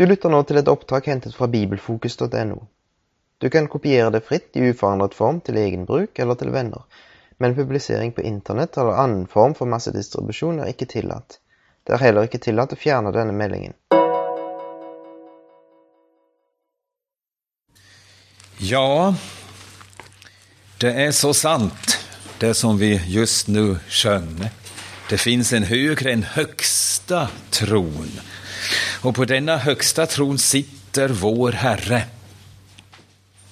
Du lytter nå til et opptak hentet fra bibelfokus.no. Du kan kopiere det fritt i uforandret form til egen bruk eller til venner, men publisering på internett eller annen form for massedistribusjon er ikke tillatt. Det er heller ikke tillatt å fjerne denne meldingen. Ja, det är så sant, det som vi just nu sjöng. Det finns en högre, en högsta tron. Och på denna högsta tron sitter vår Herre.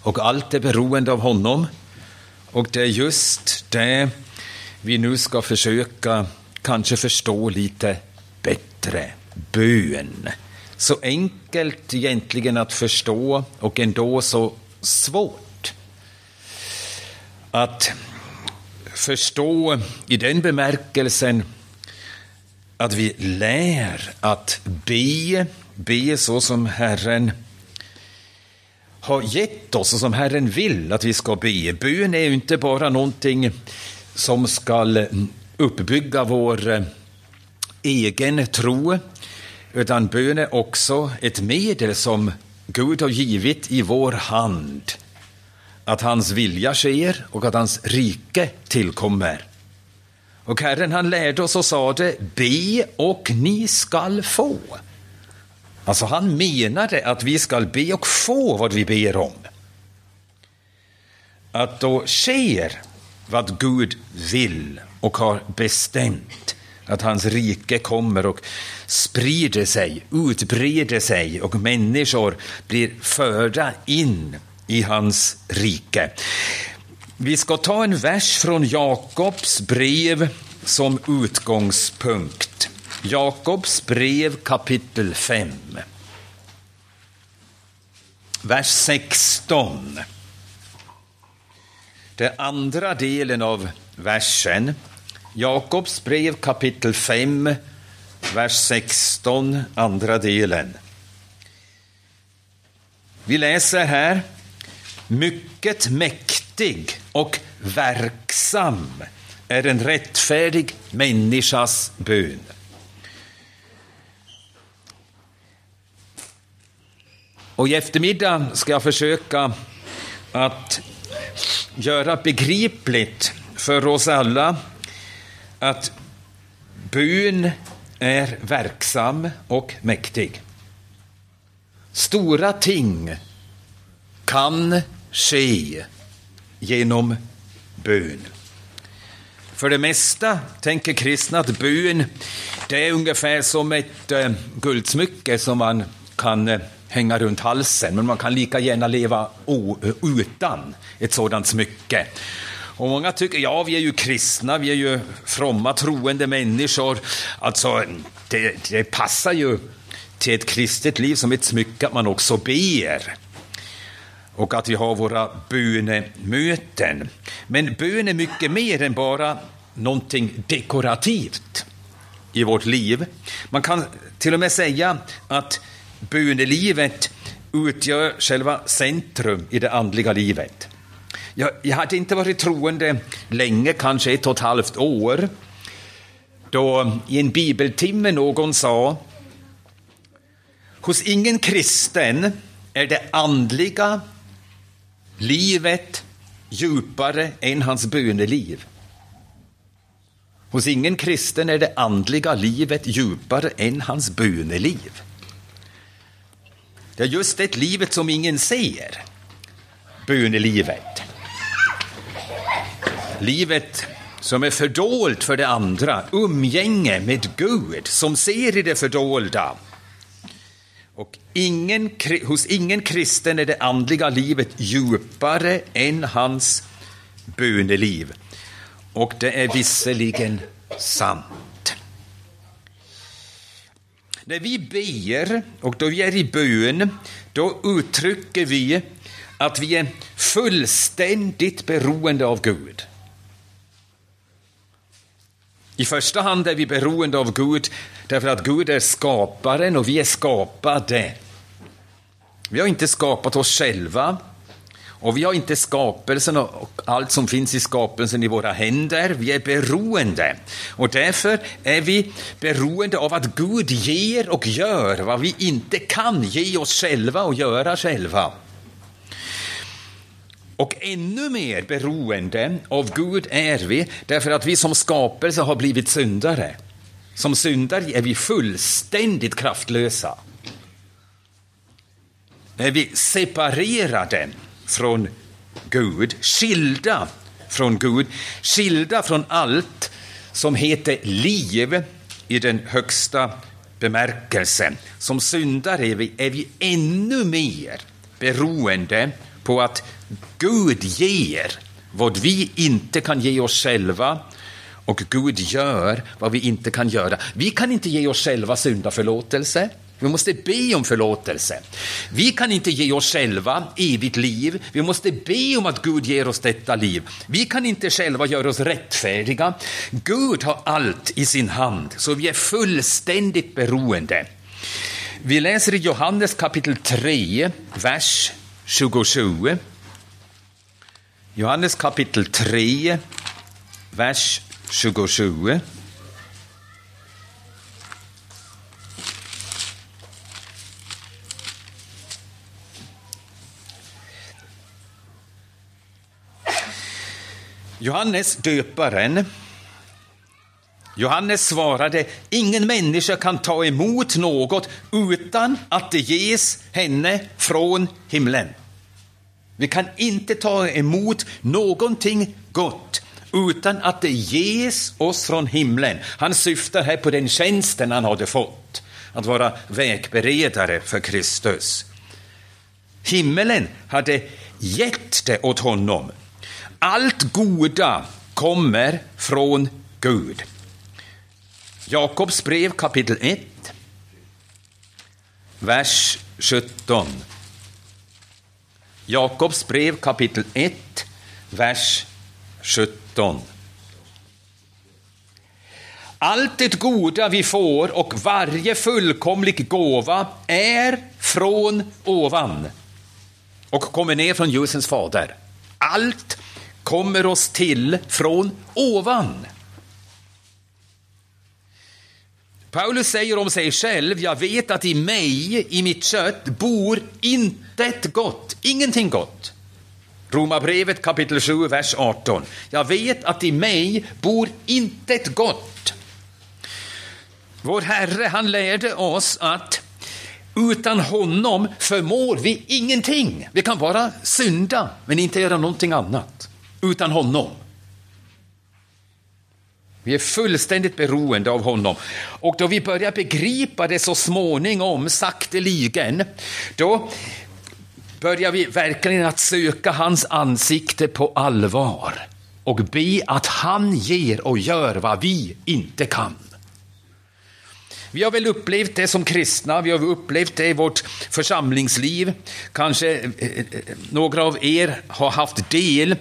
Och allt är beroende av honom. Och det är just det vi nu ska försöka kanske förstå lite bättre. Bön. Så enkelt egentligen att förstå och ändå så svårt. Att förstå i den bemärkelsen att vi lär att be, be så som Herren har gett oss och som Herren vill att vi ska be. Bön är ju inte bara någonting som ska uppbygga vår eh, egen tro, utan bön är också ett medel som Gud har givit i vår hand. Att hans vilja sker och att hans rike tillkommer. Och Herren han lärde oss och sade, be och ni skall få. Alltså han menade att vi skall be och få vad vi ber om. Att då sker vad Gud vill och har bestämt. Att hans rike kommer och sprider sig, utbreder sig och människor blir förda in i hans rike. Vi ska ta en vers från Jakobs brev som utgångspunkt. Jakobs brev kapitel 5. Vers 16. Den andra delen av versen. Jakobs brev kapitel 5, vers 16, andra delen. Vi läser här. Mycket mäktigt mäktig och verksam är en rättfärdig människas bön. Och i eftermiddag ska jag försöka att göra begripligt för oss alla att bön är verksam och mäktig. Stora ting kan ske genom bön. För det mesta tänker kristna att bön det är ungefär som ett eh, guldsmycke som man kan eh, hänga runt halsen, men man kan lika gärna leva eh, utan ett sådant smycke. Och många tycker, ja, vi är ju kristna, vi är ju fromma, troende människor. Alltså, det, det passar ju till ett kristet liv som ett smycke att man också ber och att vi har våra bönemöten. Men bön är mycket mer än bara någonting dekorativt i vårt liv. Man kan till och med säga att bönelivet utgör själva centrum i det andliga livet. Jag, jag hade inte varit troende länge, kanske ett och ett halvt år, då i en bibeltimme någon sa Hos ingen kristen är det andliga livet djupare än hans böneliv. Hos ingen kristen är det andliga livet djupare än hans böneliv. Det är just det livet som ingen ser, bönelivet. Livet som är fördolt för det andra, umgänge med Gud som ser i det fördolda. Och ingen, hos ingen kristen är det andliga livet djupare än hans böneliv. Och det är visserligen sant. När vi ber och då vi är i bön, då uttrycker vi att vi är fullständigt beroende av Gud. I första hand är vi beroende av Gud därför att Gud är skaparen och vi är skapade. Vi har inte skapat oss själva Och vi har inte skapelsen och allt som finns i skapelsen i våra händer. Vi är beroende. Och därför är vi beroende av att Gud ger och gör vad vi inte kan ge oss själva och göra själva. Och ännu mer beroende av Gud är vi därför att vi som skapelse har blivit syndare. Som syndare är vi fullständigt kraftlösa. Är vi separerade från Gud, skilda från Gud, skilda från allt som heter liv i den högsta bemärkelsen. Som syndare är vi, är vi ännu mer beroende på att Gud ger vad vi inte kan ge oss själva och Gud gör vad vi inte kan göra. Vi kan inte ge oss själva syndaförlåtelse. Vi måste be om förlåtelse. Vi kan inte ge oss själva evigt liv. Vi måste be om att Gud ger oss detta liv. Vi kan inte själva göra oss rättfärdiga. Gud har allt i sin hand, så vi är fullständigt beroende. Vi läser i Johannes kapitel 3, vers 27. Johannes kapitel 3, vers 27. Johannes döparen Johannes svarade, ingen människa kan ta emot något utan att det ges henne från himlen. Vi kan inte ta emot någonting gott utan att det ges oss från himlen. Han syftar här på den tjänsten han hade fått, att vara vägberedare för Kristus. Himmelen hade gett det åt honom. Allt goda kommer från Gud. Jakobs brev kapitel 1, vers 17. Jakobs brev kapitel 1, vers 17. Allt det goda vi får och varje fullkomlig gåva är från ovan och kommer ner från ljusens fader. Allt kommer oss till från ovan. Paulus säger om sig själv, jag vet att i mig, i mitt kött, bor intet gott, ingenting gott. Romarbrevet kapitel 7, vers 18. Jag vet att i mig bor intet gott. Vår Herre, han lärde oss att utan honom förmår vi ingenting. Vi kan bara synda, men inte göra någonting annat. Utan honom. Vi är fullständigt beroende av honom. Och då vi börjar begripa det så småningom, sakteligen, då börjar vi verkligen att söka hans ansikte på allvar och be att han ger och gör vad vi inte kan. Vi har väl upplevt det som kristna, vi har upplevt det i vårt församlingsliv. Kanske eh, eh, eh, några av er har haft del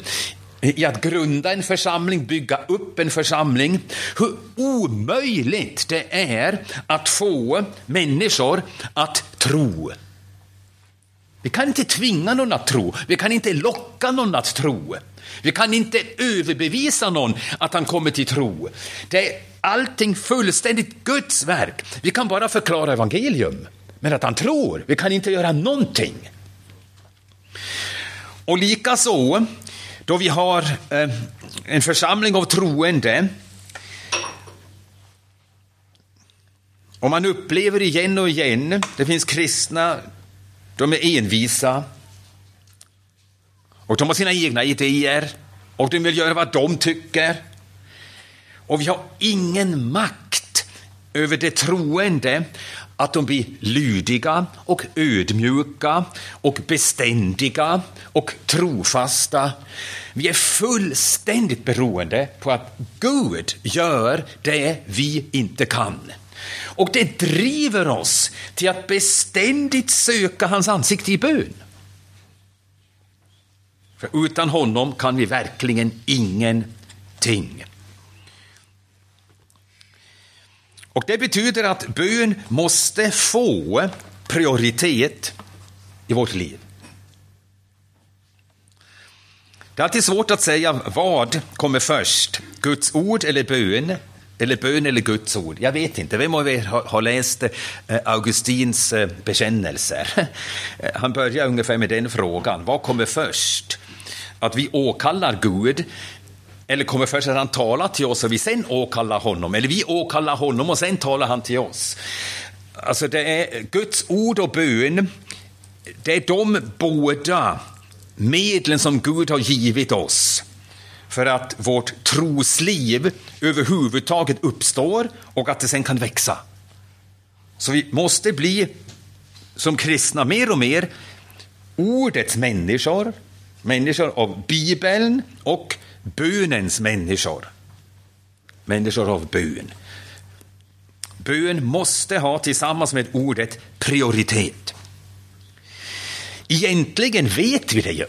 i att grunda en församling, bygga upp en församling. Hur omöjligt det är att få människor att tro. Vi kan inte tvinga någon att tro, vi kan inte locka någon att tro. Vi kan inte överbevisa någon att han kommer till tro. Det är allting fullständigt Guds verk. Vi kan bara förklara evangelium, men att han tror, vi kan inte göra någonting. Och likaså då vi har eh, en församling av troende. Och man upplever igen och igen, det finns kristna, de är envisa. Och de har sina egna idéer och de vill göra vad de tycker. Och vi har ingen makt över det troende att de blir lydiga och ödmjuka och beständiga och trofasta. Vi är fullständigt beroende på att Gud gör det vi inte kan. Och det driver oss till att beständigt söka hans ansikte i bön. För utan honom kan vi verkligen ingenting. Och Det betyder att bön måste få prioritet i vårt liv. Det är alltid svårt att säga vad kommer först, Guds ord eller bön, eller bön eller Guds ord. Jag vet inte, vem av er har läst eh, Augustins eh, bekännelser? Han börjar ungefär med den frågan, vad kommer först? Att vi åkallar Gud, eller kommer först att han talar till oss och vi sen åkallar honom, eller vi åkallar honom och sen talar han till oss. Alltså det är Guds ord och bön, det är de båda medlen som Gud har givit oss för att vårt trosliv överhuvudtaget uppstår och att det sen kan växa. Så vi måste bli som kristna mer och mer ordets människor, människor av Bibeln och bönens människor. Människor av bön. Bön måste ha tillsammans med ordet prioritet. Egentligen vet vi det ju.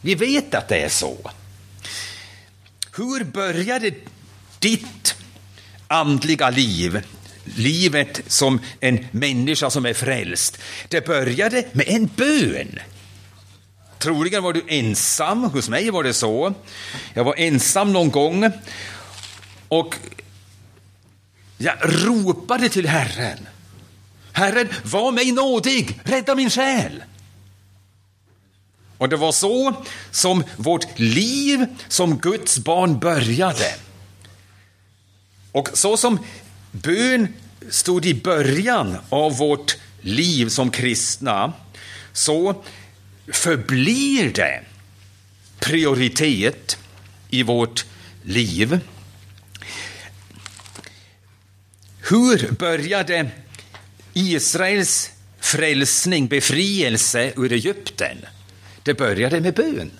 Vi vet att det är så. Hur började ditt andliga liv, livet som en människa som är frälst? Det började med en bön. Troligen var du ensam, hos mig var det så. Jag var ensam någon gång och jag ropade till Herren. Herren, var mig nådig, rädda min själ. Och det var så som vårt liv som Guds barn började. Och så som bön stod i början av vårt liv som kristna, så förblir det prioritet i vårt liv. Hur började Israels frälsning, befrielse ur Egypten? Det började med bön.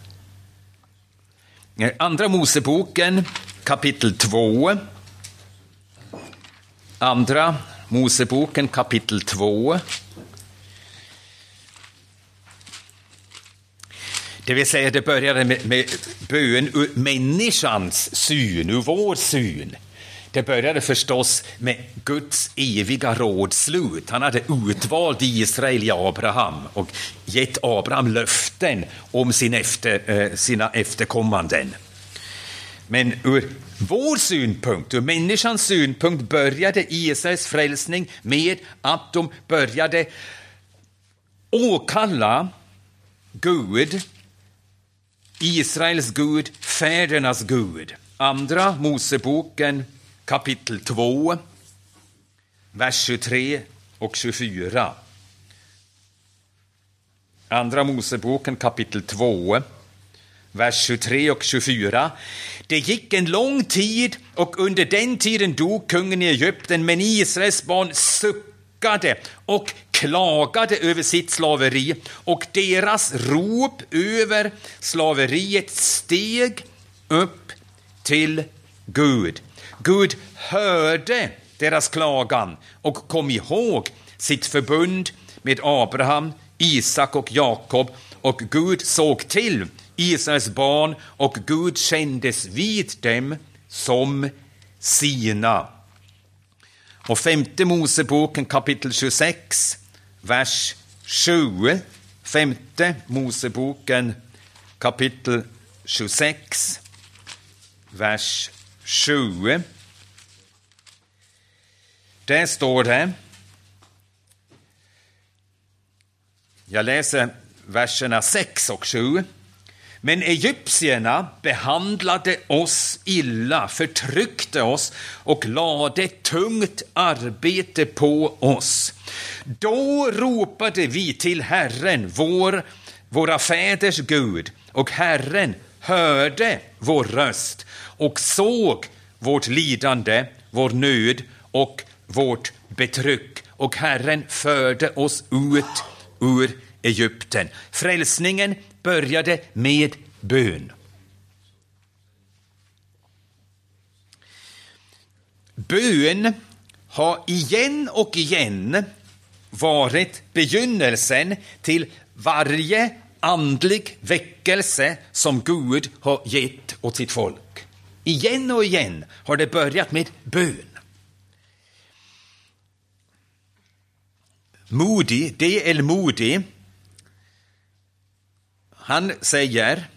Andra Moseboken kapitel 2. Andra Moseboken kapitel 2. Det vill säga, det började med, med bön ur människans syn, ur vår syn. Det började förstås med Guds eviga rådslut. Han hade utvalt Israel i Abraham och gett Abraham löften om sin efter, eh, sina efterkommanden. Men ur vår synpunkt, ur människans synpunkt, började Israels frälsning med att de började åkalla Gud, Israels Gud, fädernas Gud. Andra Moseboken kapitel 2, vers 23 och 24. Andra Moseboken kapitel 2, vers 23 och 24. Det gick en lång tid och under den tiden dog kungen i Egypten, men Israels barn suckade och klagade över sitt slaveri och deras rop över slaveriet steg upp till Gud. Gud hörde deras klagan och kom ihåg sitt förbund med Abraham, Isak och Jakob och Gud såg till Israels barn och Gud kändes vid dem som sina. Och femte Moseboken kapitel 26, vers 7. Femte Moseboken kapitel 26, vers 7. Där står det, jag läser verserna 6 och 7. Men egyptierna behandlade oss illa, förtryckte oss och lade tungt arbete på oss. Då ropade vi till Herren, vår, våra fäders Gud, och Herren hörde vår röst och såg vårt lidande, vår nöd och vårt betryck. Och Herren förde oss ut ur Egypten. Frälsningen började med bön. Bön har igen och igen varit begynnelsen till varje andlig väckelse som Gud har gett åt sitt folk. Igen och igen har det börjat med bön. Moody, D.L. Moody, han säger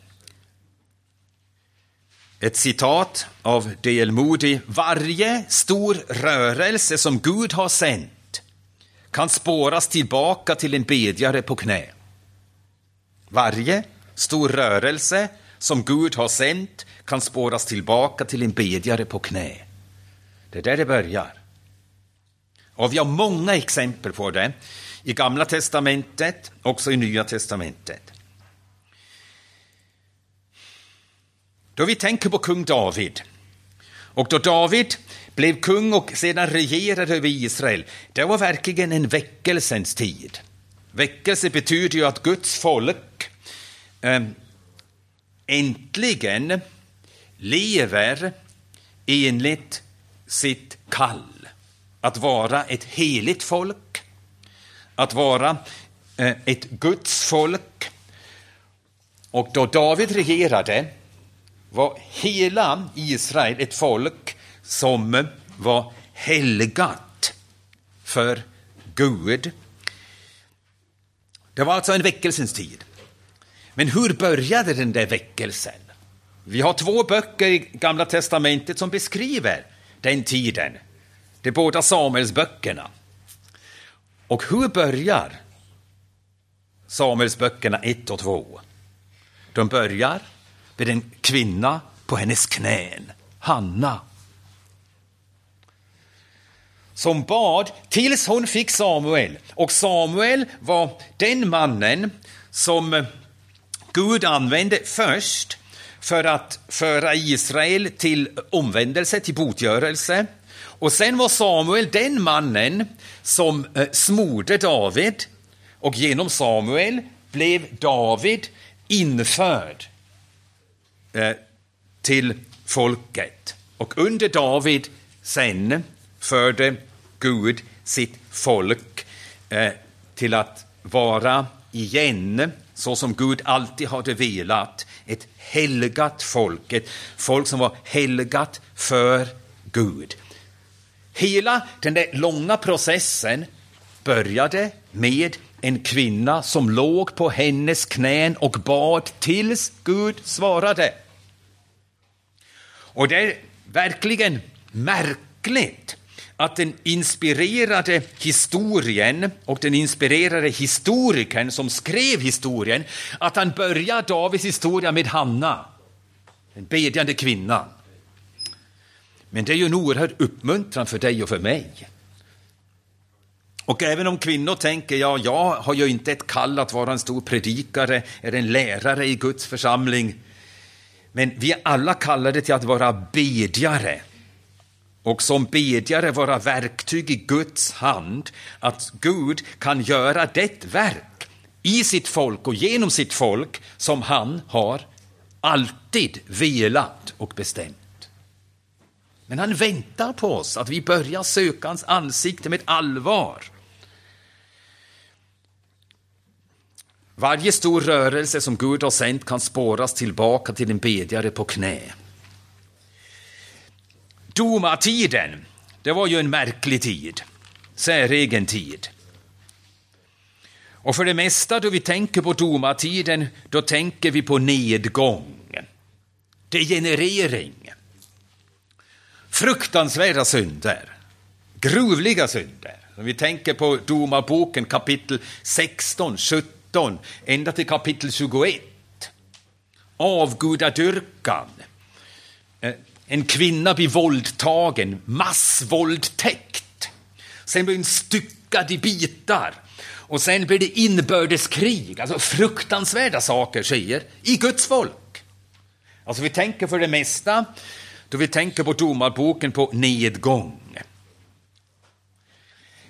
ett citat av D.L. Moody. Varje stor rörelse som Gud har sänt kan spåras tillbaka till en bedjare på knä. Varje stor rörelse som Gud har sänt kan spåras tillbaka till en bedjare på knä. Det är där det börjar. Och vi har många exempel på det i Gamla testamentet, också i Nya testamentet. Då vi tänker på kung David, och då David blev kung och sedan regerade över Israel, det var verkligen en väckelsens tid. Väckelse betyder ju att Guds folk eh, äntligen lever enligt sitt kall. Att vara ett heligt folk, att vara eh, ett Guds folk. Och då David regerade var hela Israel ett folk som var helgat för Gud. Det var alltså en väckelsens tid. Men hur började den där väckelsen? Vi har två böcker i Gamla testamentet som beskriver den tiden. De båda Samuelsböckerna. Och hur börjar Samuelsböckerna 1 och 2? De börjar med en kvinna på hennes knän, Hanna. Som bad tills hon fick Samuel. Och Samuel var den mannen som Gud använde först för att föra Israel till omvändelse, till botgörelse. Och sen var Samuel den mannen som eh, smorde David och genom Samuel blev David införd Eh, till folket. Och under David sen förde Gud sitt folk eh, till att vara igen så som Gud alltid hade velat. Ett helgat folk, ett folk som var helgat för Gud. Hela den där långa processen började med en kvinna som låg på hennes knän och bad tills Gud svarade. Och det är verkligen märkligt att den inspirerade historien och den inspirerade historikern som skrev historien, att han börjar Davids historia med Hanna, den bedjande kvinnan. Men det är ju en oerhörd uppmuntran för dig och för mig. Och även om kvinnor tänker, ja, jag har ju inte ett kall att vara en stor predikare eller en lärare i Guds församling, men vi är alla kallade till att vara bedjare och som bedjare vara verktyg i Guds hand, att Gud kan göra det verk i sitt folk och genom sitt folk som han har alltid velat och bestämt. Men han väntar på oss, att vi börjar söka hans ansikte med allvar. Varje stor rörelse som Gud har sänt kan spåras tillbaka till en bedjare på knä. Domartiden, det var ju en märklig tid, säregen tid. Och för det mesta då vi tänker på domartiden, då tänker vi på nedgång, degenerering, fruktansvärda synder, gruvliga synder. Om vi tänker på Domarboken kapitel 16, 17, ända till kapitel 21. Avgudadyrkan, eh, en kvinna blir våldtagen, massvåldtäkt. Sen blir hon styckad i bitar. Och sen blir det inbördeskrig, alltså fruktansvärda saker sker i Guds folk. Alltså vi tänker för det mesta, då vi tänker på domarboken, på nedgång.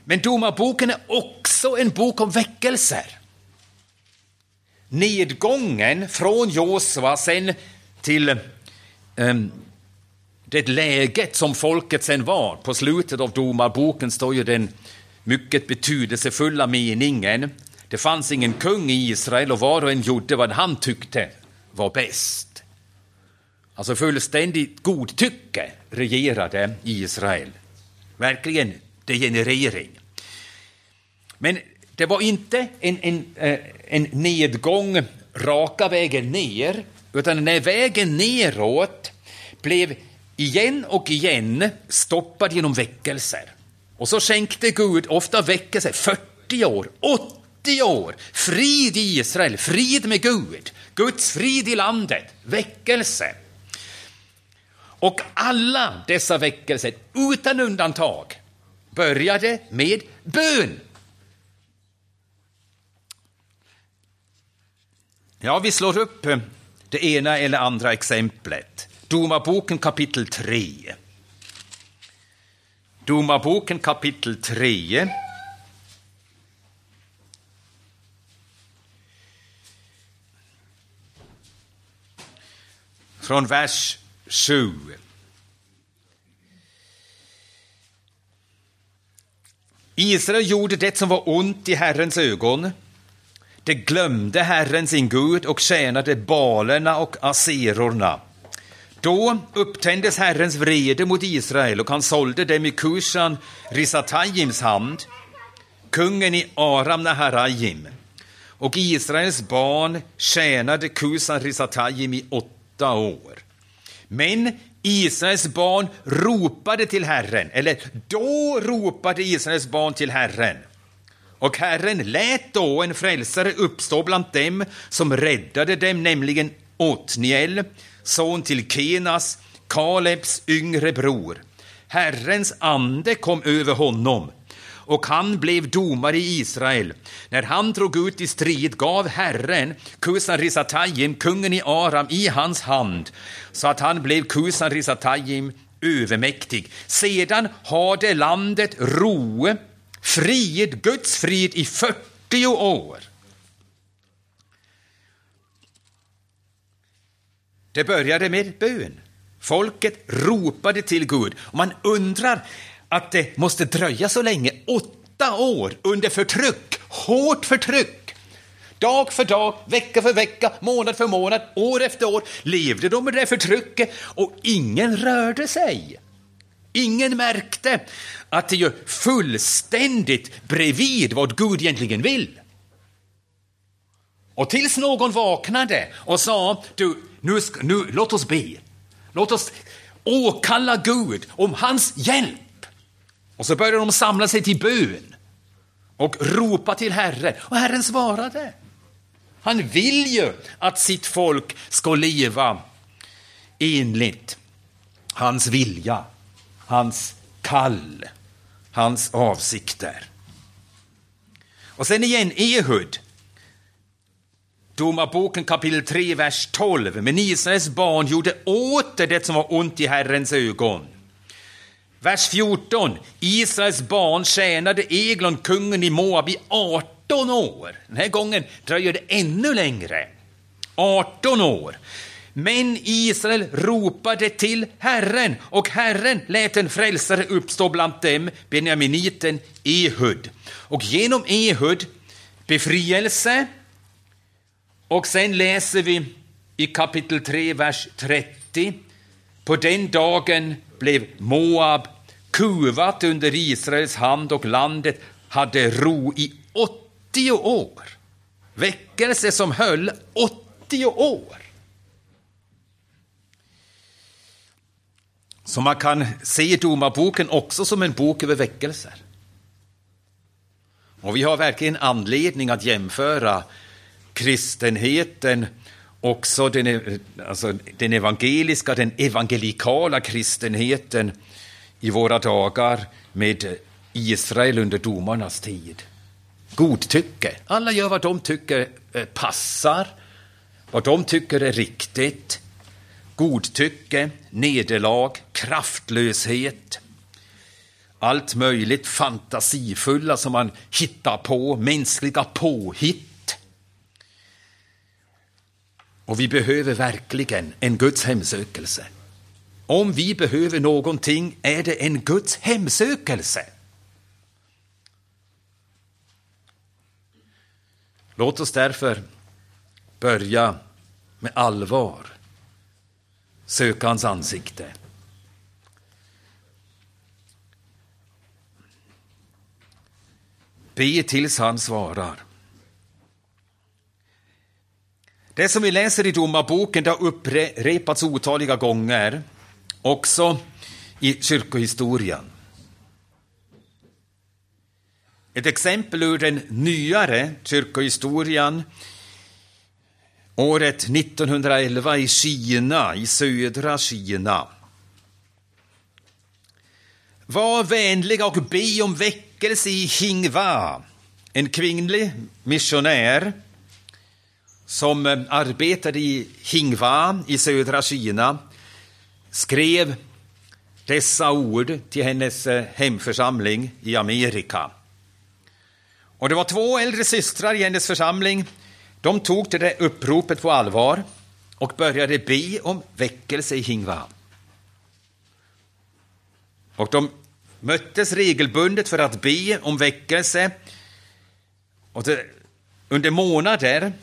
Men domarboken är också en bok om väckelser. Nedgången från Josua sen till um, det läget som folket sen var. På slutet av domarboken står ju den mycket betydelsefulla meningen. Det fanns ingen kung i Israel och var och en gjorde vad han tyckte var bäst. Alltså fullständigt godtycke regerade i Israel. Verkligen degenerering. Men det var inte en, en, eh, en nedgång raka vägen ner, utan när vägen neråt blev igen och igen stoppad genom väckelser. Och så skänkte Gud ofta väckelse 40 år, 80 år, frid i Israel, frid med Gud, Guds frid i landet, väckelse. Och alla dessa väckelser, utan undantag, började med bön. Ja, vi slår upp eh, det ena eller andra exemplet. Domarboken kapitel 3. Domarboken kapitel 3. Från vers 7. Israel gjorde det som var ont i Herrens ögon. De glömde Herren sin Gud och tjänade balerna och aserorna. Då upptändes Herrens vrede mot Israel och han sålde dem i Kushan Risatajims hand, kungen i Aram Naharajim. Och Israels barn tjänade Kusan Risatajim i åtta år. Men Israels barn ropade till Herren, eller då ropade Israels barn till Herren. Och Herren lät då en frälsare uppstå bland dem som räddade dem, nämligen Otniel, son till Kenas, Kalebs yngre bror. Herrens ande kom över honom och han blev domare i Israel. När han drog ut i strid gav Herren Kusan Risatayim, kungen i Aram, i hans hand så att han blev Kusan Risatayim övermäktig. Sedan hade landet ro, Frihet, Guds frihet, i 40 år. Det började med bön. Folket ropade till Gud. Och man undrar att det måste dröja så länge, åtta år under förtryck, hårt förtryck. Dag för dag, vecka för vecka, månad för månad, år efter år levde de med det förtrycket och ingen rörde sig. Ingen märkte att det är fullständigt bredvid vad Gud egentligen vill. Och tills någon vaknade och sa, du, nu, nu, låt oss be. Låt oss åkalla Gud om hans hjälp. Och så började de samla sig till bön och ropa till Herren. Och Herren svarade. Han vill ju att sitt folk ska leva enligt hans vilja, hans kall, hans avsikter. Och sen igen Ehud Domarboken kapitel 3, vers 12. Men Israels barn gjorde åter det som var ont i Herrens ögon. Vers 14. Israels barn tjänade Eglon, kungen i Moab, i 18 år. Den här gången dröjer det ännu längre. 18 år. Men Israel ropade till Herren, och Herren lät en frälsare uppstå bland dem, benjaminiten Ehud. Och genom Ehud befrielse, och sen läser vi i kapitel 3, vers 30. På den dagen blev Moab kuvat under Israels hand och landet hade ro i 80 år. Väckelse som höll 80 år. Så man kan se Domarboken också som en bok över väckelser. Och vi har verkligen anledning att jämföra kristenheten, också den, alltså den evangeliska, den evangelikala kristenheten i våra dagar med Israel under domarnas tid. Godtycke. Alla gör vad de tycker eh, passar, vad de tycker är riktigt. Godtycke, nederlag, kraftlöshet, allt möjligt fantasifulla som man hittar på, mänskliga påhitt och vi behöver verkligen en Guds hemsökelse. Om vi behöver någonting är det en Guds hemsökelse. Låt oss därför börja med allvar söka hans ansikte. Be tills han svarar. Det som vi läser i Domarboken det har upprepats otaliga gånger. också i kyrkohistorien. Ett exempel ur den nyare kyrkohistorien året 1911 i Kina, i södra Kina. Var vänliga och be om väckelse i Hingwa, en kvinnlig missionär som eh, arbetade i Hingwa i södra Kina skrev dessa ord till hennes eh, hemförsamling i Amerika. Och det var två äldre systrar i hennes församling. De tog det uppropet på allvar och började be om väckelse i Hingva. Och de möttes regelbundet för att be om väckelse. Och det, under månader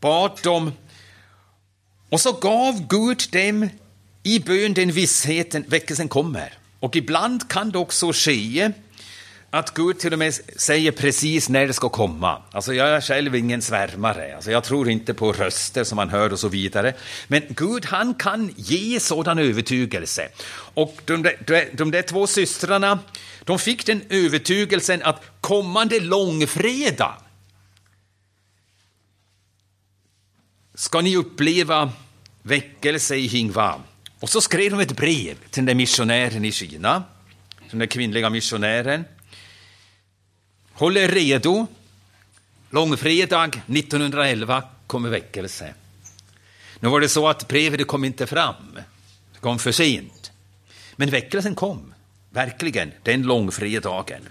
bad de och så gav Gud dem i bön den vissheten väckelsen kommer. Och ibland kan det också ske att Gud till och med säger precis när det ska komma. Alltså jag är själv ingen svärmare, alltså jag tror inte på röster som man hör och så vidare. Men Gud han kan ge sådan övertygelse. Och de där, de där två systrarna, de fick den övertygelsen att kommande långfredag ska ni uppleva väckelse i Hingva. Och så skrev de ett brev till den där missionären i Kina, den där kvinnliga missionären. Håll er redo. Långfredag 1911 kommer väckelse. Nu var det så att brevet kom inte fram. Det kom för sent. Men väckelsen kom, verkligen, den långfredagen.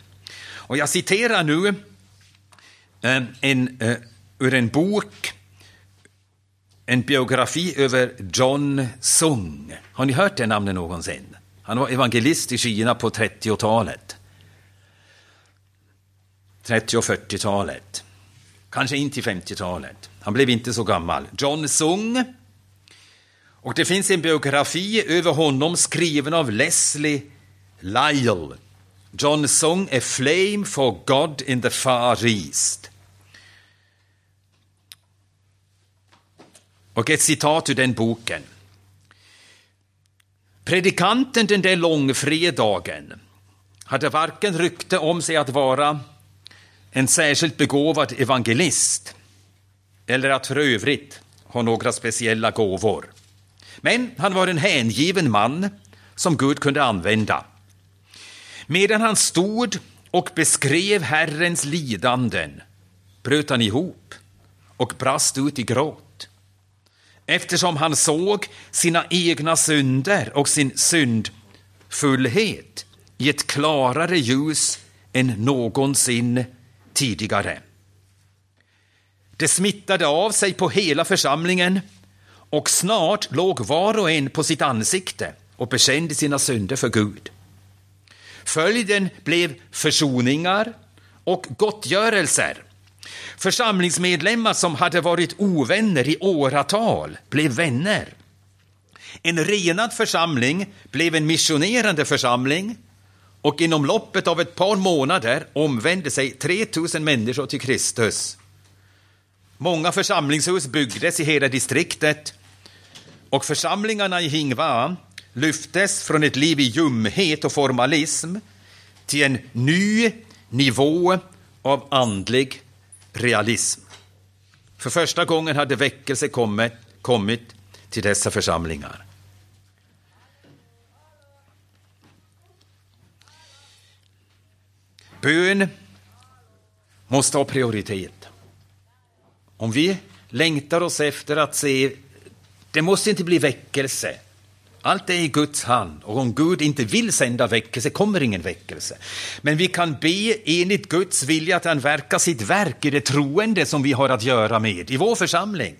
Och jag citerar nu eh, en, eh, ur en bok, en biografi över John Sung. Har ni hört det namnet någonsin? Han var evangelist i Kina på 30-talet. 30 och 40-talet. Kanske in till 50-talet. Han blev inte så gammal. John Sung. Och det finns en biografi över honom skriven av Leslie Lyle. John Sung, A Flame for God in the Far East. Och ett citat ur den boken. Predikanten den där långfredagen hade varken rykte om sig att vara en särskilt begåvad evangelist eller att för övrigt ha några speciella gåvor. Men han var en hängiven man som Gud kunde använda. Medan han stod och beskrev Herrens lidanden bröt han ihop och brast ut i gråt eftersom han såg sina egna synder och sin syndfullhet i ett klarare ljus än någonsin tidigare. Det smittade av sig på hela församlingen och snart låg var och en på sitt ansikte och bekände sina synder för Gud. Följden blev försoningar och gottgörelser. Församlingsmedlemmar som hade varit ovänner i åratal blev vänner. En renad församling blev en missionerande församling och inom loppet av ett par månader omvände sig 3000 människor till Kristus. Många församlingshus byggdes i hela distriktet och församlingarna i Hingva lyftes från ett liv i ljumhet och formalism till en ny nivå av andlig realism. För första gången hade väckelse kommit, kommit till dessa församlingar. Bön måste ha prioritet. Om vi längtar oss efter att se, det måste inte bli väckelse. Allt är i Guds hand och om Gud inte vill sända väckelse kommer ingen väckelse. Men vi kan be enligt Guds vilja att han verkar sitt verk i det troende som vi har att göra med i vår församling.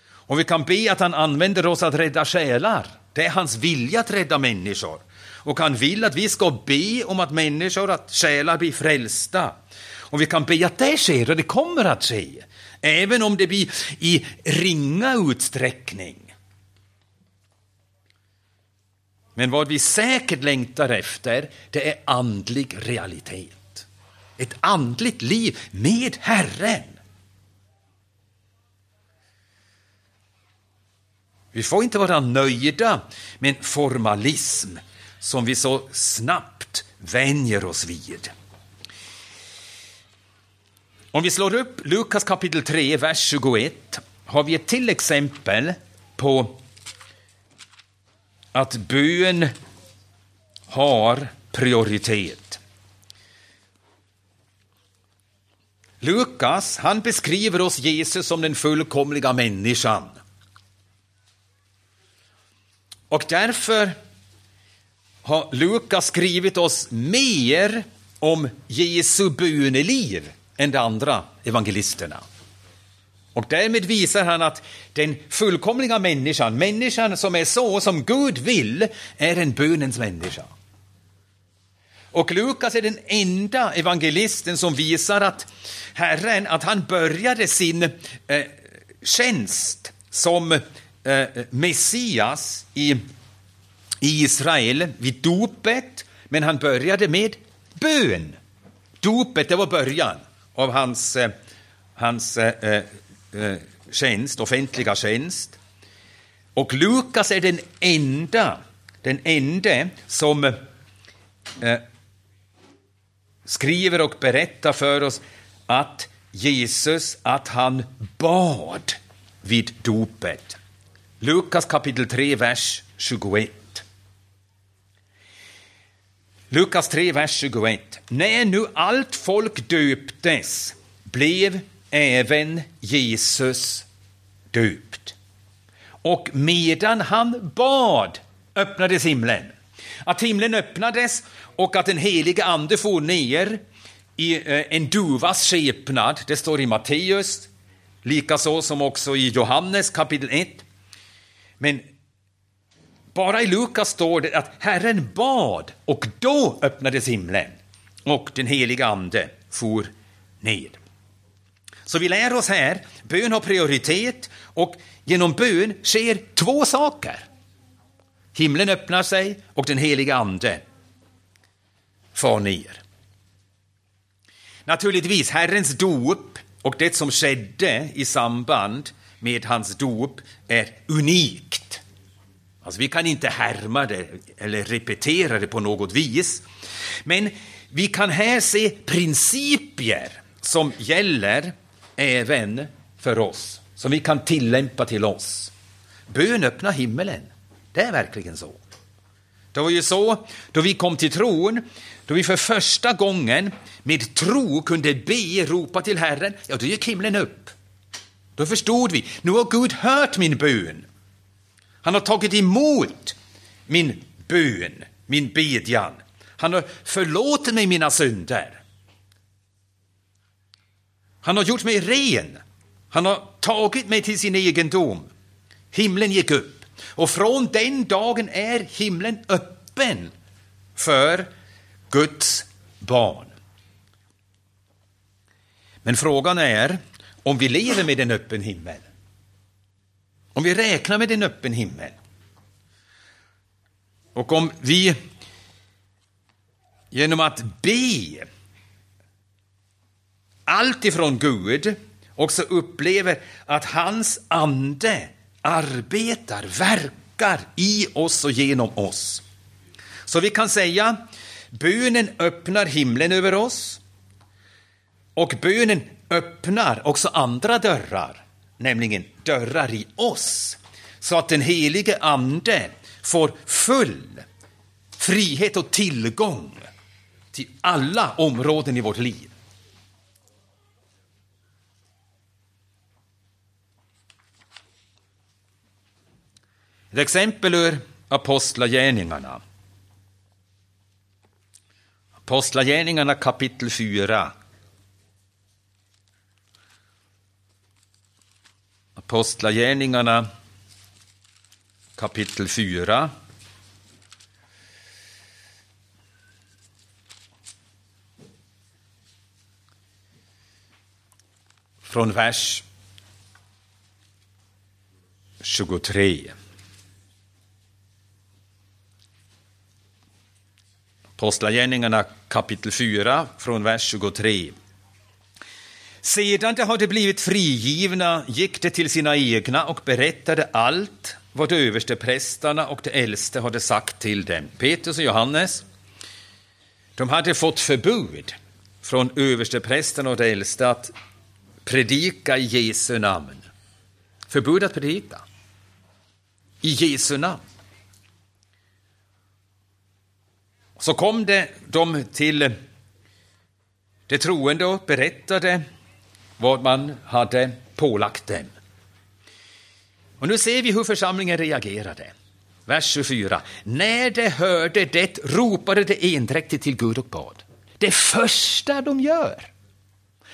Och vi kan be att han använder oss att rädda själar. Det är hans vilja att rädda människor och han vill att vi ska be om att människor, att själar blir frälsta. Och vi kan be att det sker och det kommer att ske. Även om det blir i ringa utsträckning. Men vad vi säkert längtar efter, det är andlig realitet. Ett andligt liv med Herren. Vi får inte vara nöjda med en formalism som vi så snabbt vänjer oss vid. Om vi slår upp Lukas kapitel 3, vers 21 har vi ett till exempel på att bön har prioritet. Lukas han beskriver oss Jesus som den fullkomliga människan. Och därför har Lukas skrivit oss mer om Jesu böneliv än de andra evangelisterna. Och därmed visar han att den fullkomliga människan, människan som är så som Gud vill, är en bönens människa. Och Lukas är den enda evangelisten som visar att Herren, att han började sin eh, tjänst som eh, Messias i, i Israel vid dopet, men han började med bön. Dopet, det var början av hans, eh, hans eh, eh, eh, tjänst, offentliga tjänst. Och Lukas är den enda, den enda som eh, skriver och berättar för oss att Jesus, att han bad vid dopet. Lukas kapitel 3, vers 21. Lukas 3, vers 21. När nu allt folk döptes blev även Jesus döpt. Och medan han bad öppnades himlen. Att himlen öppnades och att den helige ande for ner i eh, en duvas skepnad, det står i Matteus, likaså som också i Johannes kapitel 1. Men bara i Lukas står det att Herren bad och då öppnades himlen och den heliga ande for ned. Så vi lär oss här, bön har prioritet och genom bön sker två saker. Himlen öppnar sig och den heliga ande far ner. Naturligtvis, Herrens dop och det som skedde i samband med hans dop är unikt. Alltså, vi kan inte härma det eller repetera det på något vis. Men vi kan här se principer som gäller även för oss, som vi kan tillämpa till oss. Bön öppnar himmelen. Det är verkligen så. Det var ju så då vi kom till tron, då vi för första gången med tro kunde be, ropa till Herren, ja, då gick himlen upp. Då förstod vi, nu har Gud hört min bön. Han har tagit emot min bön, min bedjan. Han har förlåtit mig mina synder. Han har gjort mig ren. Han har tagit mig till sin egendom. Himlen gick upp. Och från den dagen är himlen öppen för Guds barn. Men frågan är om vi lever med en öppen himmel. Om vi räknar med en öppen himmel. Och om vi genom att be allt ifrån Gud också upplever att hans ande arbetar, verkar i oss och genom oss. Så vi kan säga, bönen öppnar himlen över oss och bönen öppnar också andra dörrar, nämligen dörrar i oss, så att den helige Ande får full frihet och tillgång till alla områden i vårt liv. Ett exempel ur Apostlagärningarna. Apostlagärningarna kapitel 4. Apostlagärningarna kapitel 4. Från vers 23. Apostlagärningarna kapitel 4 från vers 23. Sedan de hade blivit frigivna gick de till sina egna och berättade allt vad översteprästarna och de äldste hade sagt till dem. Petrus och Johannes, de hade fått förbud från översteprästerna och de äldste att predika i Jesu namn. Förbud att predika i Jesu namn. Så kom det de till de troende och berättade vad man hade pålagt dem. Och nu ser vi hur församlingen reagerade. Vers 24. När de hörde det ropade de endräktigt till Gud och bad. Det första de gör.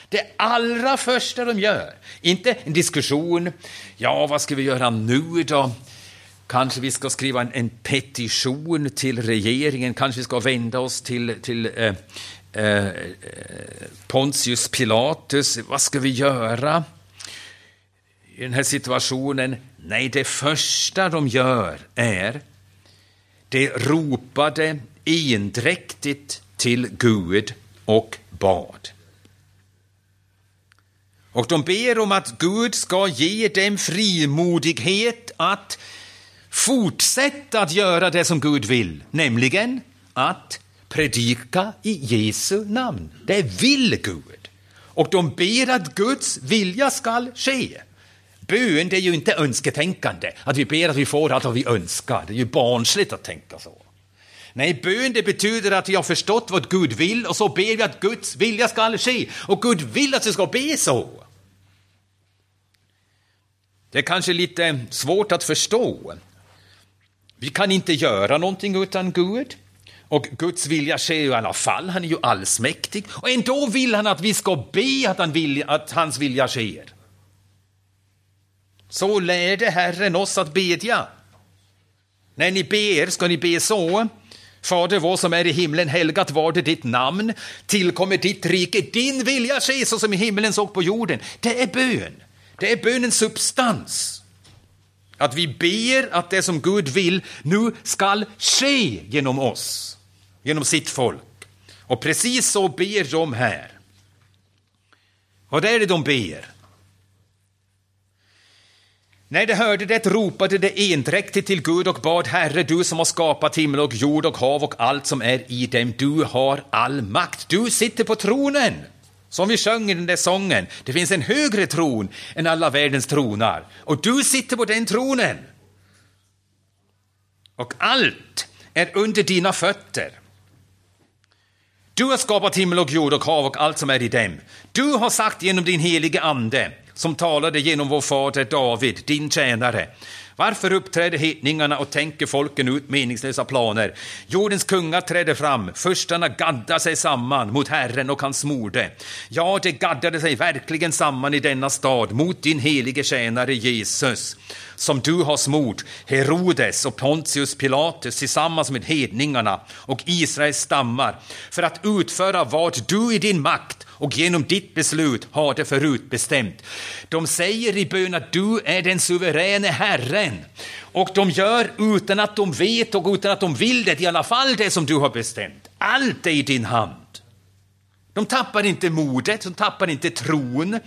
Det allra första de gör. Inte en diskussion. Ja, vad ska vi göra nu då? Kanske vi ska skriva en, en petition till regeringen. Kanske vi ska vända oss till, till eh, Eh, eh, Pontius Pilatus. Vad ska vi göra? i den här situationen? Nej, det första de gör är de ropade endräktigt till Gud och bad. Och de ber om att Gud ska ge dem frimodighet att fortsätta att göra det som Gud vill, nämligen att predika i Jesu namn. Det vill Gud. Och de ber att Guds vilja skall ske. Bön det är ju inte önsketänkande, att vi ber att vi får allt vad vi önskar. Det är ju barnsligt att tänka så. Nej, bön det betyder att vi har förstått vad Gud vill och så ber vi att Guds vilja ska ske. Och Gud vill att vi ska be så. Det är kanske lite svårt att förstå. Vi kan inte göra någonting utan Gud. Och Guds vilja sker ju i alla fall, han är ju allsmäktig. Och ändå vill han att vi ska be att, han vill, att hans vilja sker. Så lärde Herren oss att bedja. När ni ber ska ni be så. Fader vår som är i himlen, helgat var det ditt namn. Tillkommer ditt rike, din vilja ske så som i himlen såg på jorden. Det är bön. Det är bönens substans. Att vi ber att det som Gud vill nu skall ske genom oss, genom sitt folk. Och precis så ber de här. Vad är det de ber? När de hörde det ropade de endräktigt till Gud och bad Herre, du som har skapat himmel och jord och hav och allt som är i dem, du har all makt. Du sitter på tronen. Som vi sjöng i den där sången, det finns en högre tron än alla världens tronar. Och du sitter på den tronen. Och allt är under dina fötter. Du har skapat himmel och jord och hav och allt som är i dem. Du har sagt genom din helige ande, som talade genom vår fader David, din tjänare. Varför uppträder hedningarna och tänker folken ut meningslösa planer? Jordens kungar träder fram, förstarna gaddar sig samman mot Herren och hans morde. Ja, de gaddade sig verkligen samman i denna stad mot din helige tjänare Jesus som du har smort, Herodes och Pontius Pilatus tillsammans med hedningarna och Israels stammar för att utföra vad du i din makt och genom ditt beslut har det förutbestämt. De säger i bön att du är den suveräne Herren och de gör utan att de vet och utan att de vill det i alla fall det som du har bestämt. Allt är i din hand. De tappar inte modet, de tappar inte tron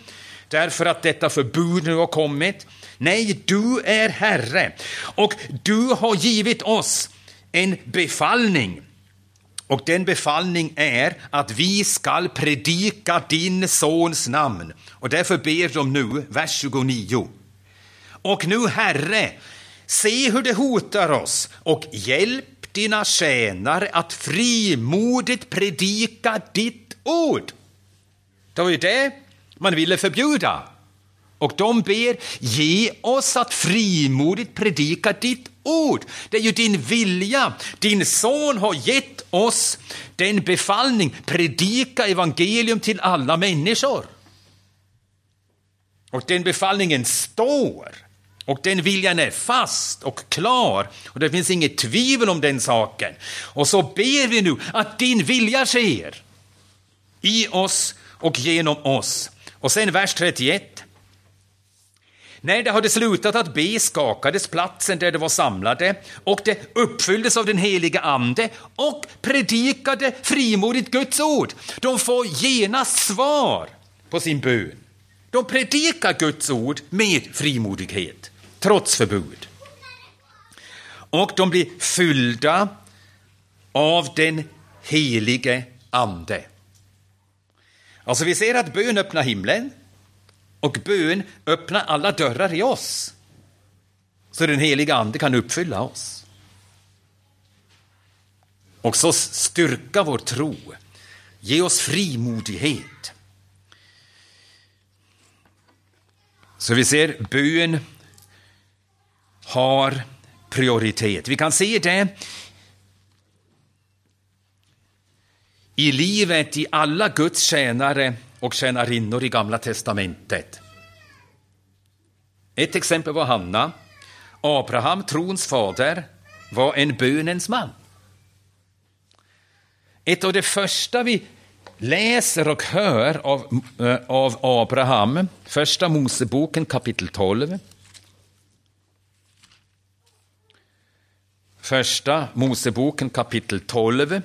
därför att detta förbud nu har kommit. Nej, du är Herre och du har givit oss en befallning. Och den befallning är att vi skall predika din sons namn. Och därför ber de nu, vers 29. Och nu, Herre, se hur det hotar oss och hjälp dina tjänare att frimodigt predika ditt ord. Det var ju det man ville förbjuda. Och de ber, ge oss att frimodigt predika ditt ord. Det är ju din vilja. Din son har gett oss den befallning, predika evangelium till alla människor. Och den befallningen står. Och den viljan är fast och klar och det finns inget tvivel om den saken. Och så ber vi nu att din vilja sker i oss och genom oss. Och sen vers 31. När det hade slutat att be skakades platsen där de var samlade och det uppfylldes av den heliga Ande och predikade frimodigt Guds ord. De får genast svar på sin bön. De predikar Guds ord med frimodighet, trots förbud. och de blir fyllda av den helige Ande. Alltså vi ser att bön öppnar himlen och bön öppnar alla dörrar i oss. Så den heliga Ande kan uppfylla oss. Och så styrka vår tro. Ge oss frimodighet. Så vi ser bön har prioritet. Vi kan se det i livet i alla Guds tjänare och tjänarinnor i Gamla testamentet. Ett exempel var Hanna. Abraham, trons fader, var en bönens man. Ett av det första vi läser och hör av, eh, av Abraham, Första Moseboken kapitel 12. Första Moseboken kapitel 12.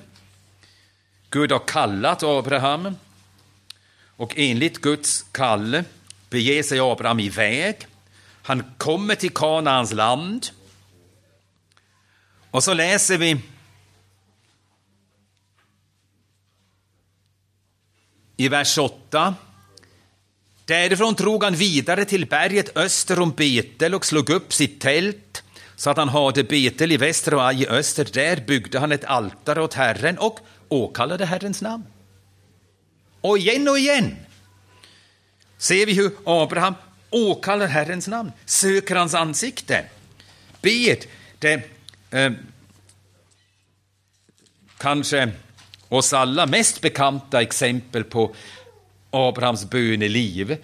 Gud har kallat Abraham och enligt Guds kall beger sig Abraham iväg. Han kommer till Kanaans land. Och så läser vi i vers 8. Därifrån drog han vidare till berget öster om Betel och slog upp sitt tält så att han hade Betel i väster och Aj i öster. Där byggde han ett altare åt Herren och åkallade Herrens namn. Och igen och igen ser vi hur Abraham åkallar Herrens namn, söker hans ansikte, ber det eh, kanske oss alla mest bekanta exempel på Abrahams böneliv,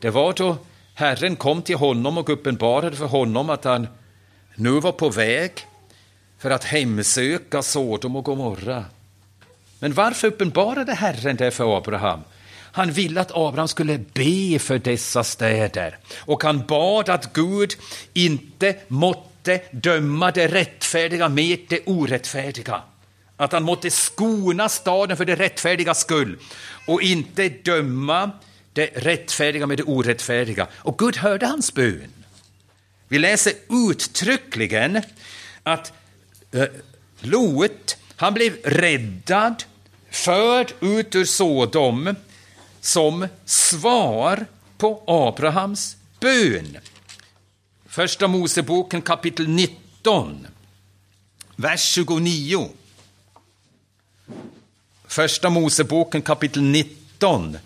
det var då Herren kom till honom och uppenbarade för honom att han nu var på väg för att hemsöka Sodom och Gomorra. Men varför uppenbarade Herren det för Abraham? Han ville att Abraham skulle be för dessa städer och han bad att Gud inte måtte döma det rättfärdiga med det orättfärdiga. Att han måtte skona staden för det rättfärdiga skull och inte döma det rättfärdiga med det orättfärdiga. Och Gud hörde hans bön. Vi läser uttryckligen att eh, Lot, han blev räddad, förd ut ur Sodom som svar på Abrahams bön. Första Moseboken kapitel 19, vers 29. Första Moseboken kapitel 19,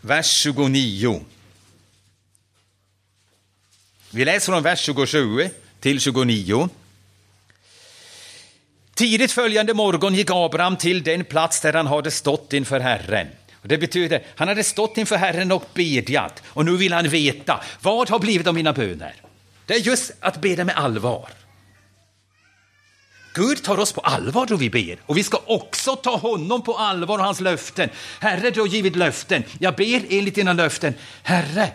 vers 29. Vi läser från vers 27 till 29. Tidigt följande morgon gick Abraham till den plats där han hade stått inför Herren. Och det betyder, han hade stått inför Herren och bedjat och nu vill han veta, vad har blivit av mina böner? Det är just att bedja med allvar. Gud tar oss på allvar då vi ber och vi ska också ta honom på allvar och hans löften. Herre, du har givit löften. Jag ber enligt dina löften. Herre,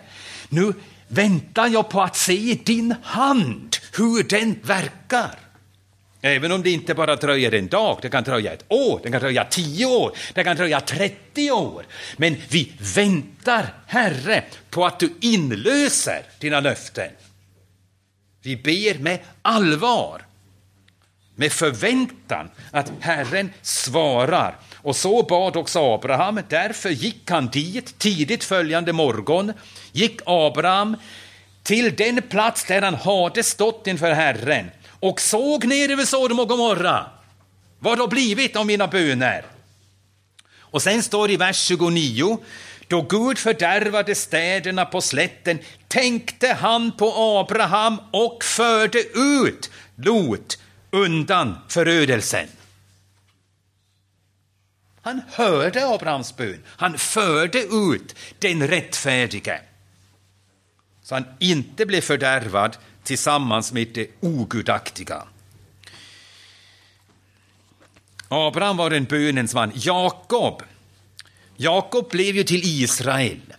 nu väntar jag på att se din hand, hur den verkar. Även om det inte bara dröjer en dag, det kan dröja ett år, det kan dröja tio år, det kan dröja 30 år. Men vi väntar, Herre, på att du inlöser dina löften. Vi ber med allvar, med förväntan att Herren svarar. Och så bad också Abraham, därför gick han dit tidigt följande morgon, gick Abraham till den plats där han hade stått inför Herren och såg ner över Sodom och Gomorra. Vad har blivit av mina böner? Och sen står det i vers 29, då Gud fördärvade städerna på slätten tänkte han på Abraham och förde ut Lot undan förödelsen. Han hörde Abrahams bön, han förde ut den rättfärdige så han inte blev fördärvad tillsammans med det ogudaktiga. Abraham var en bönens man. Jakob, Jakob blev ju till Israel.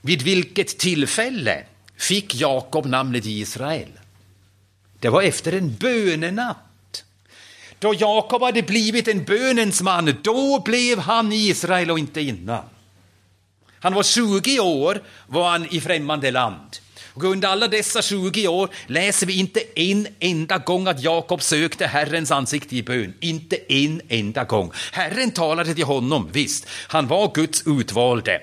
Vid vilket tillfälle fick Jakob namnet Israel? Det var efter en bönenatt. Då Jakob hade blivit en bönens man, då blev han Israel och inte innan. Han var 20 år var han i främmande land. Och under alla dessa 20 år läser vi inte en enda gång att Jakob sökte Herrens ansikte i bön. Inte en enda gång. Herren talade till honom, visst. Han var Guds utvalde.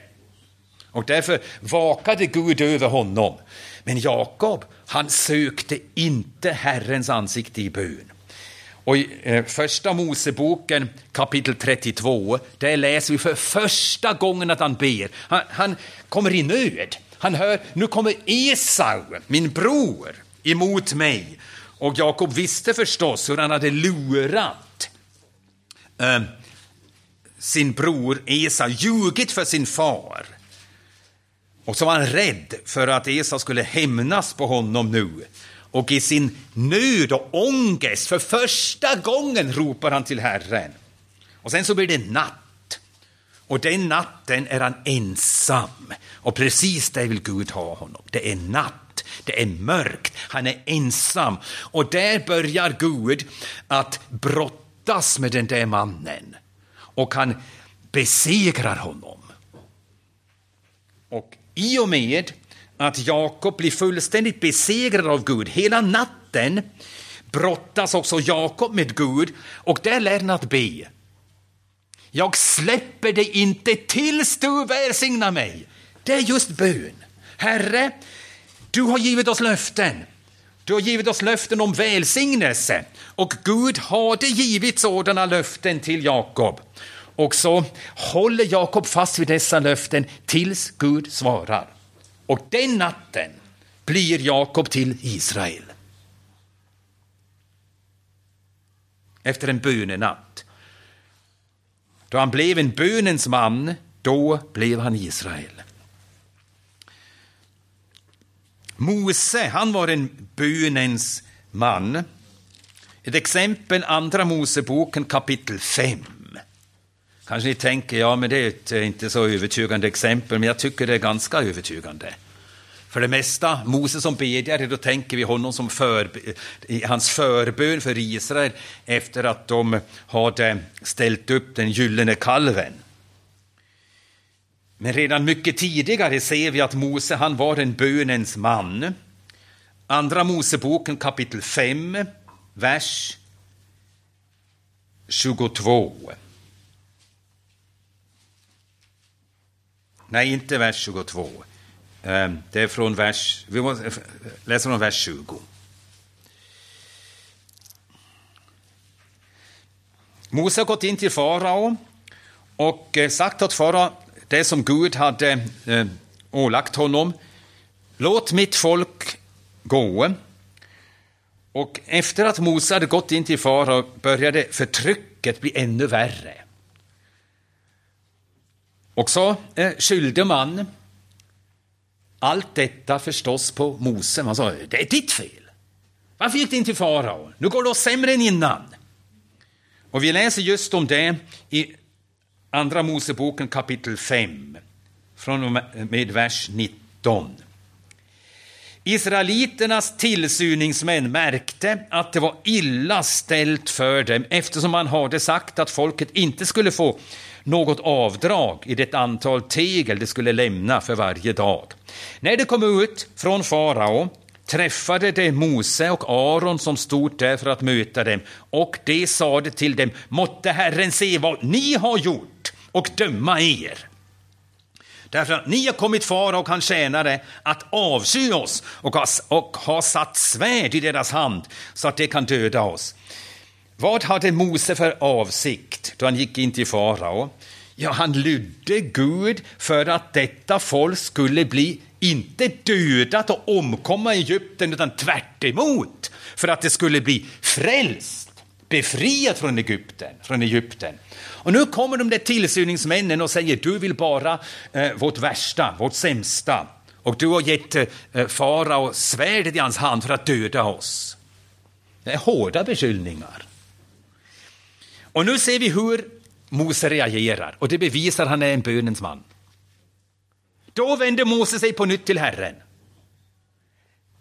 Och därför vakade Gud över honom. Men Jakob, han sökte inte Herrens ansikte i bön. Och i eh, första Moseboken kapitel 32, där läser vi för första gången att han ber. Han, han kommer i nöd. Han hör, nu kommer Esau, min bror, emot mig. Och Jakob visste förstås hur han hade lurat eh, sin bror Esau, ljugit för sin far. Och så var han rädd för att Esau skulle hämnas på honom nu. Och i sin nöd och ångest, för första gången ropar han till Herren. Och sen så blir det natt. Och den natten är han ensam. Och precis det vill Gud ha honom. Det är natt, det är mörkt, han är ensam. Och där börjar Gud att brottas med den där mannen. Och han besegrar honom. Och i och med att Jakob blir fullständigt besegrad av Gud hela natten brottas också Jakob med Gud och där lär han att be. Jag släpper dig inte tills du välsignar mig. Det är just bön. Herre, du har givit oss löften. Du har givit oss löften om välsignelse och Gud hade givit sådana löften till Jakob. Och så håller Jakob fast vid dessa löften tills Gud svarar. Och den natten blir Jakob till Israel. Efter en bönenatt. Då han blev en bönens man, då blev han Israel. Mose, han var en bönens man. Ett exempel, Andra Moseboken kapitel 5. Kanske ni tänker, ja men det är ett eh, inte så övertygande exempel, men jag tycker det är ganska övertygande. För det mesta, Moses som bedjare, då tänker vi honom som för, hans förbön för Israel efter att de hade ställt upp den gyllene kalven. Men redan mycket tidigare ser vi att Mose han var en bönens man. Andra Moseboken kapitel 5, vers 22. Nej, inte vers 22. Ehm, det är från vers, vi måste eh, läsa från vers 20. Mose har gått in till farao och eh, sagt åt farao det som Gud hade eh, ålagt honom. Låt mitt folk gå. Och efter att Mose hade gått in till farao började förtrycket bli ännu värre. Och så skyllde man allt detta förstås på Mose. Man sa, det är ditt fel. Varför gick det inte till farao? Nu går det oss sämre än innan. Och vi läser just om det i Andra Moseboken kapitel 5, från och med vers 19. Israeliternas tillsyningsmän märkte att det var illa ställt för dem eftersom man hade sagt att folket inte skulle få något avdrag i det antal tegel de skulle lämna för varje dag. När de kom ut från farao träffade de Mose och Aron som stod där för att möta dem och de sade till dem, måtte Herren se vad ni har gjort och döma er. Därför att ni har kommit farao och hans tjänare att avsky oss och har och satt svärd i deras hand så att de kan döda oss. Vad hade Mose för avsikt då han gick in till farao? Ja, han lydde Gud för att detta folk skulle bli inte dödat och omkomma i Egypten, utan tvärt emot, för att det skulle bli frälst, befriat från Egypten. Från Egypten. Och nu kommer de där tillsyningsmännen och säger du vill bara eh, vårt värsta, vårt sämsta. Och du har gett eh, farao svärdet i hans hand för att döda oss. Det är hårda beskyllningar. Och nu ser vi hur Mose reagerar och det bevisar att han är en bönens man. Då vänder Mose sig på nytt till Herren.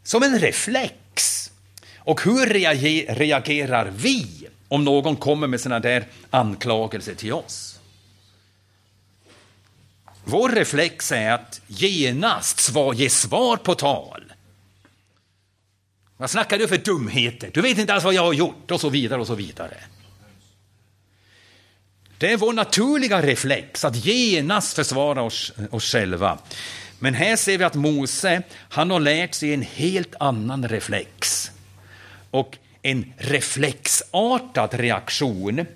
Som en reflex. Och hur reagerar vi om någon kommer med såna där anklagelser till oss? Vår reflex är att genast svar, ge svar på tal. Vad snackar du för dumheter? Du vet inte alls vad jag har gjort och så vidare och så vidare. Det är vår naturliga reflex att genast försvara oss, oss själva. Men här ser vi att Mose, han har lärt sig en helt annan reflex. Och en reflexartad reaktion,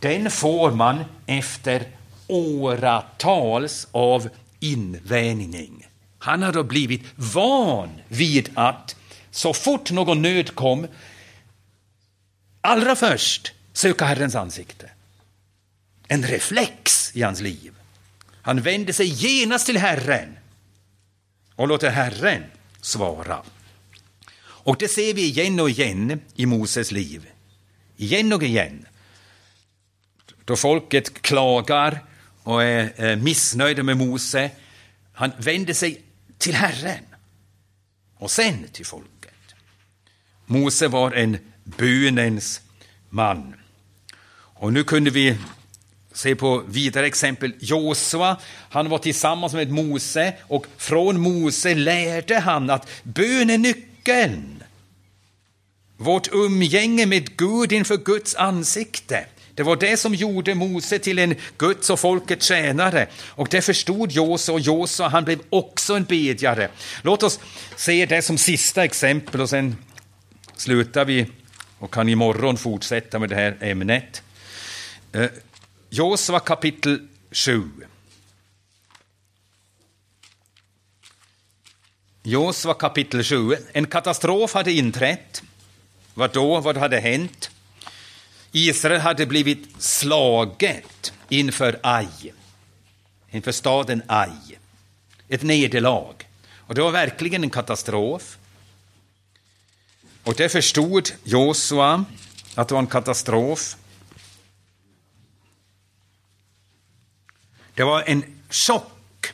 den får man efter åratals av invänjning. Han har då blivit van vid att så fort någon nöd kom, allra först söka Herrens ansikte. En reflex i hans liv. Han vänder sig genast till Herren och låter Herren svara. Och det ser vi igen och igen i Moses liv. Igen och igen. Då folket klagar och är missnöjda med Mose, han vänder sig till Herren och sen till folket. Mose var en bönens man. Och nu kunde vi se på vidare exempel. Josua, han var tillsammans med Mose och från Mose lärde han att bön är nyckeln. Vårt umgänge med Gud inför Guds ansikte. Det var det som gjorde Mose till en Guds och folkets tjänare. Och det förstod Josua och Josua, han blev också en bedjare. Låt oss se det som sista exempel och sen slutar vi och kan imorgon fortsätta med det här ämnet. Eh, Josua kapitel 7. Josua kapitel 7. En katastrof hade inträtt. Vad då? Vad hade hänt? Israel hade blivit slaget inför Aj, inför staden Aj. Ett nederlag. Och det var verkligen en katastrof. Och det förstod Josua att det var en katastrof. Det var en chock.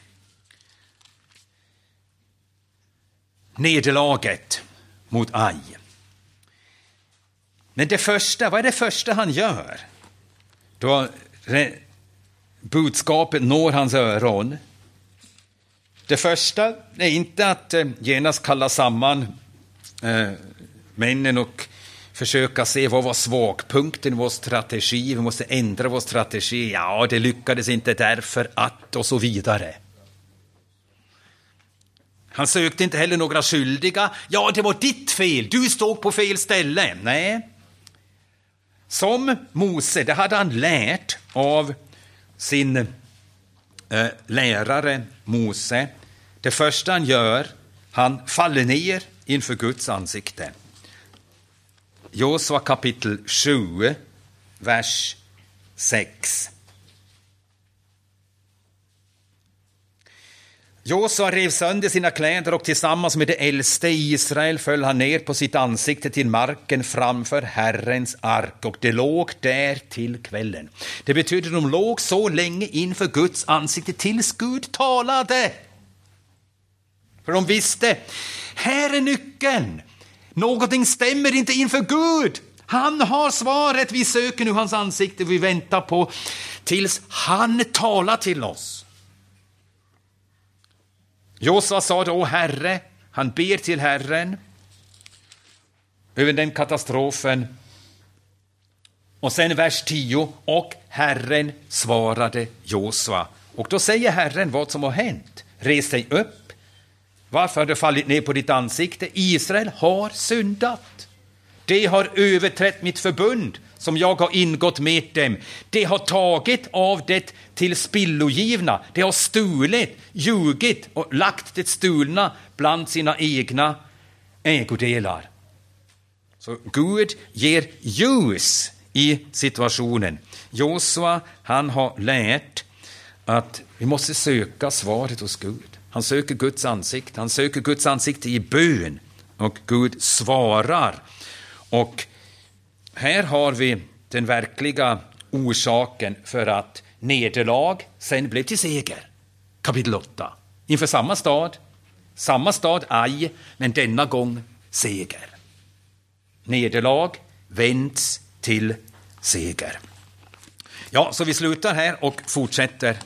Nederlaget mot Aj. Men det första, vad är det första han gör? Då budskapet når hans öron. Det första är inte att eh, genast kalla samman eh, männen och försöka se vad var svagpunkten i vår strategi, vi måste ändra vår strategi, ja, det lyckades inte därför att och så vidare. Han sökte inte heller några skyldiga. Ja, det var ditt fel, du stod på fel ställe. Nej. Som Mose, det hade han lärt av sin eh, lärare Mose. Det första han gör, han faller ner inför Guds ansikte. Josua kapitel 7, vers 6. Josua rev sönder sina kläder och tillsammans med de äldste i Israel föll han ner på sitt ansikte till marken framför Herrens ark och det låg där till kvällen. Det betyder att de låg så länge inför Guds ansikte tills Gud talade. För de visste, här är nyckeln. Någonting stämmer inte inför Gud. Han har svaret. Vi söker nu hans ansikte. Vi väntar på tills han talar till oss. Josua sa då, Herre, han ber till Herren över den katastrofen. Och sen vers 10, och Herren svarade Josua. Och då säger Herren vad som har hänt. Res dig upp, varför har du fallit ner på ditt ansikte? Israel har syndat. De har överträtt mitt förbund som jag har ingått med dem. De har tagit av det till spillogivna. De har stulit, ljugit och lagt det stulna bland sina egna ägodelar. Så Gud ger ljus i situationen. Josua, han har lärt att vi måste söka svaret hos Gud. Han söker Guds ansikte, han söker Guds ansikte i bön och Gud svarar. Och här har vi den verkliga orsaken för att nederlag sen blev till seger. Kapitel 8. Inför samma stad, samma stad Aj, men denna gång seger. Nederlag vänds till seger. Ja, så vi slutar här och fortsätter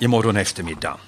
imorgon eftermiddag.